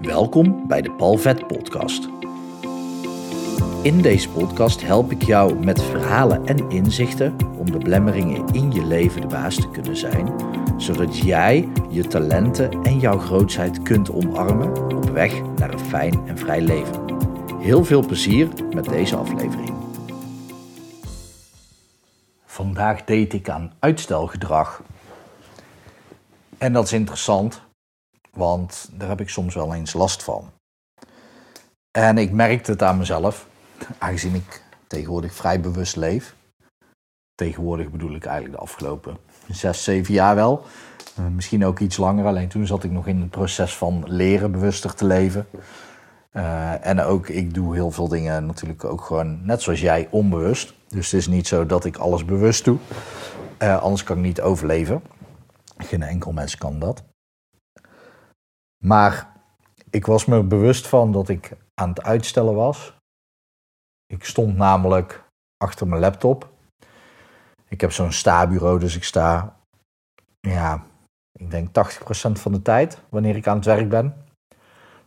Welkom bij de Palvet Podcast. In deze podcast help ik jou met verhalen en inzichten om de blemmeringen in je leven de baas te kunnen zijn, zodat jij je talenten en jouw grootheid kunt omarmen op weg naar een fijn en vrij leven. Heel veel plezier met deze aflevering. Vandaag deed ik aan uitstelgedrag. En dat is interessant, want daar heb ik soms wel eens last van. En ik merkte het aan mezelf, aangezien ik tegenwoordig vrij bewust leef. Tegenwoordig bedoel ik eigenlijk de afgelopen zes, zeven jaar wel. Eh, misschien ook iets langer, alleen toen zat ik nog in het proces van leren bewuster te leven. Uh, en ook, ik doe heel veel dingen natuurlijk ook gewoon, net zoals jij, onbewust. Dus het is niet zo dat ik alles bewust doe. Uh, anders kan ik niet overleven. Geen enkel mens kan dat. Maar ik was me bewust van dat ik aan het uitstellen was. Ik stond namelijk achter mijn laptop. Ik heb zo'n sta-bureau, dus ik sta, ja, ik denk 80% van de tijd wanneer ik aan het werk ben.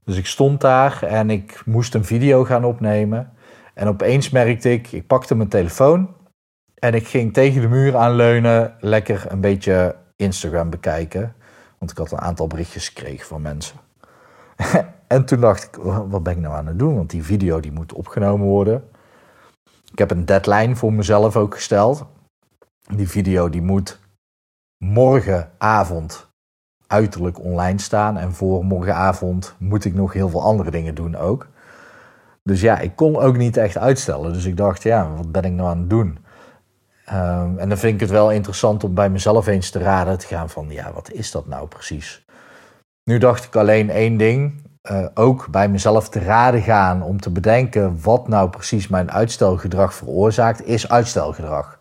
Dus ik stond daar en ik moest een video gaan opnemen. En opeens merkte ik, ik pakte mijn telefoon en ik ging tegen de muur aanleunen, lekker een beetje Instagram bekijken. Want ik had een aantal berichtjes gekregen van mensen. en toen dacht ik, wat ben ik nou aan het doen? Want die video die moet opgenomen worden. Ik heb een deadline voor mezelf ook gesteld. Die video die moet morgenavond uiterlijk online staan. En voor morgenavond moet ik nog heel veel andere dingen doen ook. Dus ja, ik kon ook niet echt uitstellen. Dus ik dacht, ja, wat ben ik nou aan het doen? Um, en dan vind ik het wel interessant om bij mezelf eens te raden te gaan van, ja, wat is dat nou precies? Nu dacht ik alleen één ding, uh, ook bij mezelf te raden gaan om te bedenken wat nou precies mijn uitstelgedrag veroorzaakt, is uitstelgedrag.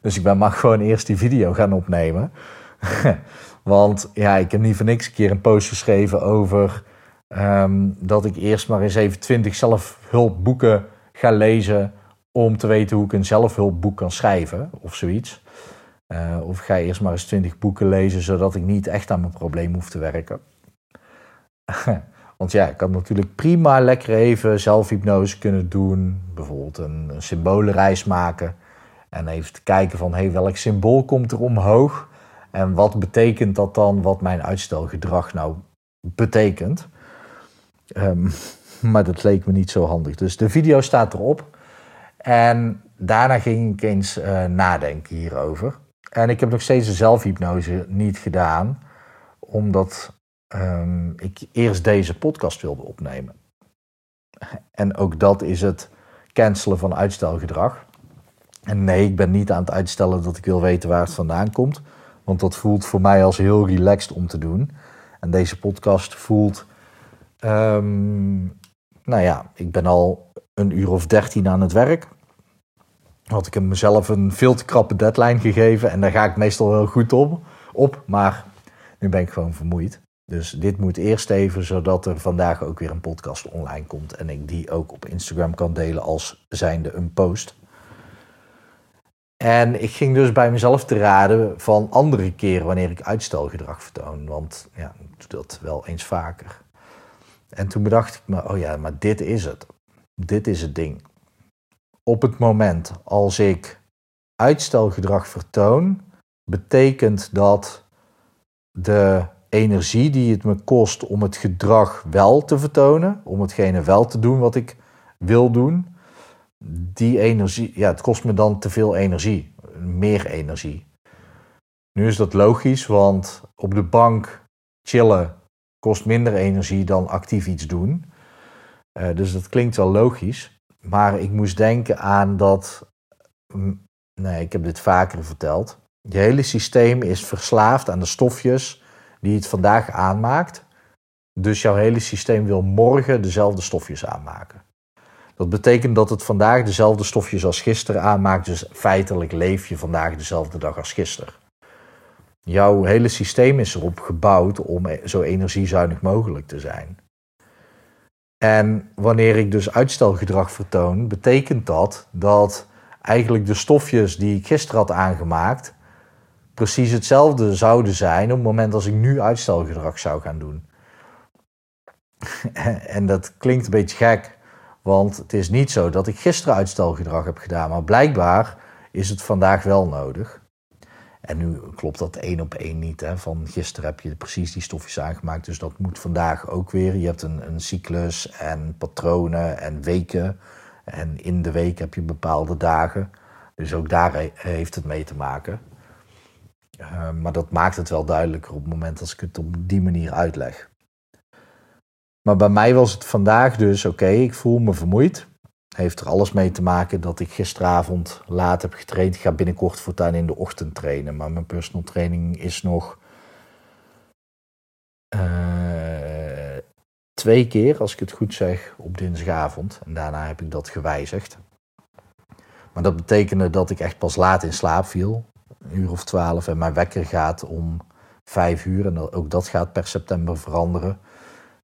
Dus ik ben maar gewoon eerst die video gaan opnemen. Want ja, ik heb niet voor niks een keer een post geschreven over um, dat ik eerst maar eens even 20 zelfhulpboeken ga lezen om te weten hoe ik een zelfhulpboek kan schrijven of zoiets. Uh, of ga eerst maar eens 20 boeken lezen zodat ik niet echt aan mijn probleem hoef te werken. Want ja, ik had natuurlijk prima lekker even zelfhypnose kunnen doen. Bijvoorbeeld een, een symbolenreis maken. En even te kijken van hey, welk symbool komt er omhoog. En wat betekent dat dan, wat mijn uitstelgedrag nou betekent. Um, maar dat leek me niet zo handig. Dus de video staat erop. En daarna ging ik eens uh, nadenken hierover. En ik heb nog steeds de zelfhypnose niet gedaan, omdat um, ik eerst deze podcast wilde opnemen. En ook dat is het cancelen van uitstelgedrag. En nee, ik ben niet aan het uitstellen dat ik wil weten waar het vandaan komt. Want dat voelt voor mij als heel relaxed om te doen. En deze podcast voelt. Um, nou ja, ik ben al een uur of dertien aan het werk. Had ik hem mezelf een veel te krappe deadline gegeven. En daar ga ik meestal wel goed op. op maar nu ben ik gewoon vermoeid. Dus dit moet eerst even, zodat er vandaag ook weer een podcast online komt. En ik die ook op Instagram kan delen als zijnde een post. En ik ging dus bij mezelf te raden van andere keren wanneer ik uitstelgedrag vertoon. Want ja, ik doe dat wel eens vaker. En toen bedacht ik me, oh ja, maar dit is het. Dit is het ding. Op het moment als ik uitstelgedrag vertoon, betekent dat de energie die het me kost om het gedrag wel te vertonen, om hetgene wel te doen wat ik wil doen, die energie, ja, het kost me dan te veel energie, meer energie. Nu is dat logisch, want op de bank chillen kost minder energie dan actief iets doen. Uh, dus dat klinkt wel logisch. Maar ik moest denken aan dat. Nee, ik heb dit vaker verteld. Je hele systeem is verslaafd aan de stofjes die het vandaag aanmaakt. Dus jouw hele systeem wil morgen dezelfde stofjes aanmaken. Dat betekent dat het vandaag dezelfde stofjes als gisteren aanmaakt. Dus feitelijk leef je vandaag dezelfde dag als gisteren. Jouw hele systeem is erop gebouwd om e-, zo energiezuinig mogelijk te zijn. En wanneer ik dus uitstelgedrag vertoon, betekent dat dat eigenlijk de stofjes die ik gisteren had aangemaakt, precies hetzelfde zouden zijn op het moment als ik nu uitstelgedrag zou gaan doen. en dat klinkt een beetje gek, want het is niet zo dat ik gisteren uitstelgedrag heb gedaan, maar blijkbaar is het vandaag wel nodig. En nu klopt dat één op één niet. Hè? Van gisteren heb je precies die stofjes aangemaakt, dus dat moet vandaag ook weer. Je hebt een, een cyclus en patronen en weken. En in de week heb je bepaalde dagen. Dus ook daar heeft het mee te maken. Uh, maar dat maakt het wel duidelijker op het moment als ik het op die manier uitleg. Maar bij mij was het vandaag dus oké, ik voel me vermoeid. Heeft er alles mee te maken dat ik gisteravond laat heb getraind. Ik ga binnenkort voortaan in de ochtend trainen. Maar mijn personal training is nog uh, twee keer, als ik het goed zeg, op dinsdagavond. En daarna heb ik dat gewijzigd. Maar dat betekende dat ik echt pas laat in slaap viel. Een uur of twaalf. En mijn wekker gaat om vijf uur. En ook dat gaat per september veranderen.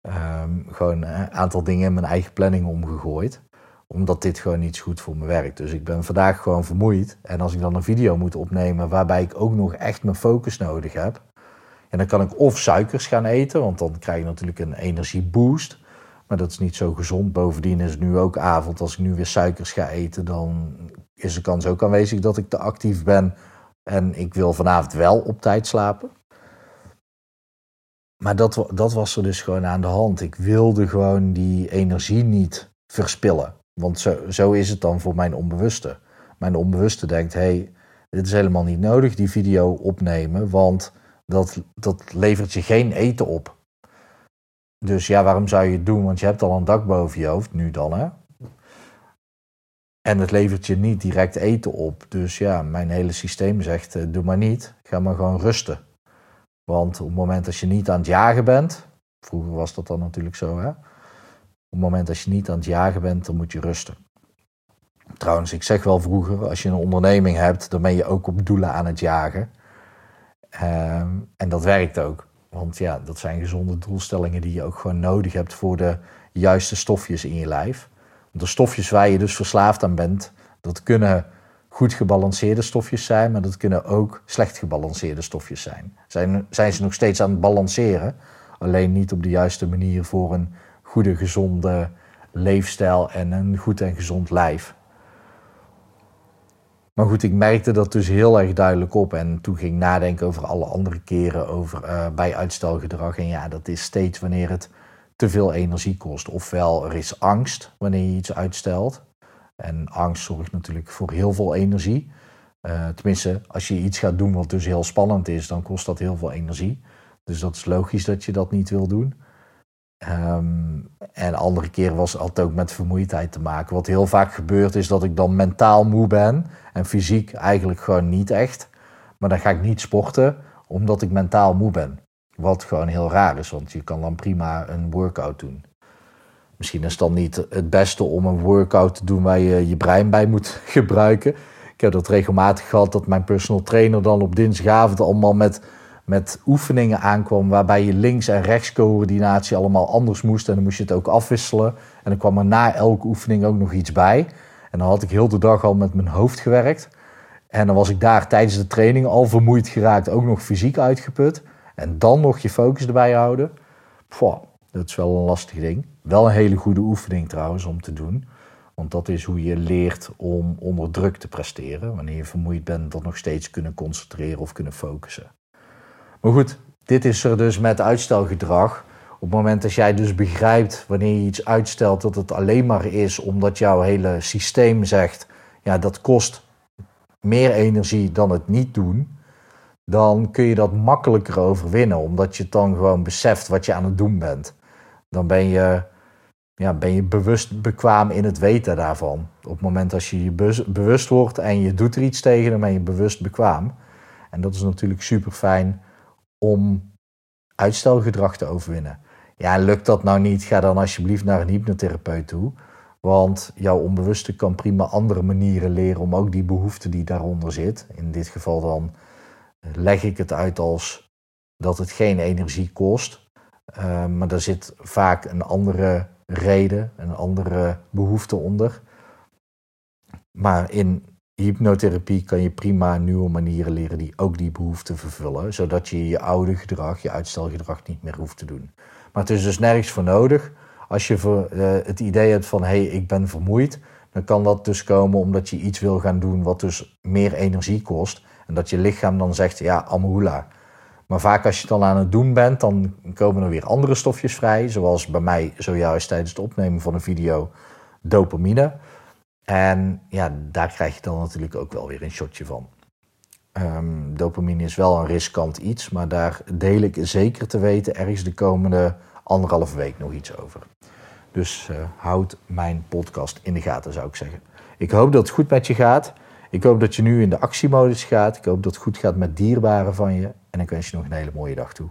Um, gewoon een aantal dingen in mijn eigen planning omgegooid omdat dit gewoon niet goed voor me werkt. Dus ik ben vandaag gewoon vermoeid. En als ik dan een video moet opnemen waarbij ik ook nog echt mijn focus nodig heb. En dan kan ik of suikers gaan eten, want dan krijg je natuurlijk een energieboost. Maar dat is niet zo gezond. Bovendien is het nu ook avond. Als ik nu weer suikers ga eten, dan is de kans ook aanwezig dat ik te actief ben. En ik wil vanavond wel op tijd slapen. Maar dat, dat was er dus gewoon aan de hand. Ik wilde gewoon die energie niet verspillen. Want zo, zo is het dan voor mijn onbewuste. Mijn onbewuste denkt: hé, hey, dit is helemaal niet nodig, die video opnemen, want dat, dat levert je geen eten op. Dus ja, waarom zou je het doen? Want je hebt al een dak boven je hoofd, nu dan hè. En het levert je niet direct eten op. Dus ja, mijn hele systeem zegt: eh, doe maar niet, ga maar gewoon rusten. Want op het moment dat je niet aan het jagen bent, vroeger was dat dan natuurlijk zo hè het moment dat je niet aan het jagen bent, dan moet je rusten. Trouwens, ik zeg wel vroeger, als je een onderneming hebt, dan ben je ook op doelen aan het jagen. Ehm, en dat werkt ook. Want ja, dat zijn gezonde doelstellingen die je ook gewoon nodig hebt voor de juiste stofjes in je lijf. Want de stofjes waar je dus verslaafd aan bent, dat kunnen goed gebalanceerde stofjes zijn, maar dat kunnen ook slecht gebalanceerde stofjes zijn. Zijn, zijn ze nog steeds aan het balanceren, alleen niet op de juiste manier voor een goede, gezonde leefstijl en een goed en gezond lijf. Maar goed, ik merkte dat dus heel erg duidelijk op. En toen ging ik nadenken over alle andere keren over, uh, bij uitstelgedrag. En ja, dat is steeds wanneer het te veel energie kost. Ofwel, er is angst wanneer je iets uitstelt. En angst zorgt natuurlijk voor heel veel energie. Uh, tenminste, als je iets gaat doen wat dus heel spannend is, dan kost dat heel veel energie. Dus dat is logisch dat je dat niet wil doen. Um, en andere keren was het ook met vermoeidheid te maken. Wat heel vaak gebeurt is dat ik dan mentaal moe ben en fysiek eigenlijk gewoon niet echt. Maar dan ga ik niet sporten omdat ik mentaal moe ben. Wat gewoon heel raar is, want je kan dan prima een workout doen. Misschien is het dan niet het beste om een workout te doen waar je je brein bij moet gebruiken. Ik heb dat regelmatig gehad dat mijn personal trainer dan op dinsdagavond allemaal met met oefeningen aankwam waarbij je links- en rechtscoördinatie allemaal anders moest. En dan moest je het ook afwisselen. En dan kwam er na elke oefening ook nog iets bij. En dan had ik heel de dag al met mijn hoofd gewerkt. En dan was ik daar tijdens de training al vermoeid geraakt, ook nog fysiek uitgeput. En dan nog je focus erbij houden. Dat is wel een lastig ding. Wel een hele goede oefening trouwens om te doen. Want dat is hoe je leert om onder druk te presteren. Wanneer je vermoeid bent, dan nog steeds kunnen concentreren of kunnen focussen. Maar goed, dit is er dus met uitstelgedrag. Op het moment dat jij dus begrijpt wanneer je iets uitstelt dat het alleen maar is omdat jouw hele systeem zegt, ja dat kost meer energie dan het niet doen, dan kun je dat makkelijker overwinnen omdat je dan gewoon beseft wat je aan het doen bent. Dan ben je, ja, ben je bewust bekwaam in het weten daarvan. Op het moment dat je je bewust wordt en je doet er iets tegen, dan ben je bewust bekwaam. En dat is natuurlijk super fijn om uitstelgedrag te overwinnen. Ja, lukt dat nou niet, ga dan alsjeblieft naar een hypnotherapeut toe. Want jouw onbewuste kan prima andere manieren leren om ook die behoefte die daaronder zit. In dit geval dan leg ik het uit als dat het geen energie kost. Uh, maar er zit vaak een andere reden, een andere behoefte onder. Maar in hypnotherapie kan je prima nieuwe manieren leren die ook die behoeften vervullen, zodat je je oude gedrag, je uitstelgedrag niet meer hoeft te doen. Maar het is dus nergens voor nodig Als je voor, eh, het idee hebt van hé, hey, ik ben vermoeid, dan kan dat dus komen omdat je iets wil gaan doen wat dus meer energie kost. En dat je lichaam dan zegt, ja, amahula. Maar vaak als je het dan aan het doen bent, dan komen er weer andere stofjes vrij. Zoals bij mij zojuist tijdens het opnemen van een video, dopamine. En ja, daar krijg je dan natuurlijk ook wel weer een shotje van. Um, dopamine is wel een riskant iets, maar daar deel ik zeker te weten ergens de komende anderhalve week nog iets over. Dus uh, houd mijn podcast in de gaten, zou ik zeggen. Ik hoop dat het goed met je gaat. Ik hoop dat je nu in de actiemodus gaat. Ik hoop dat het goed gaat met dierbaren van je. En ik wens je nog een hele mooie dag toe.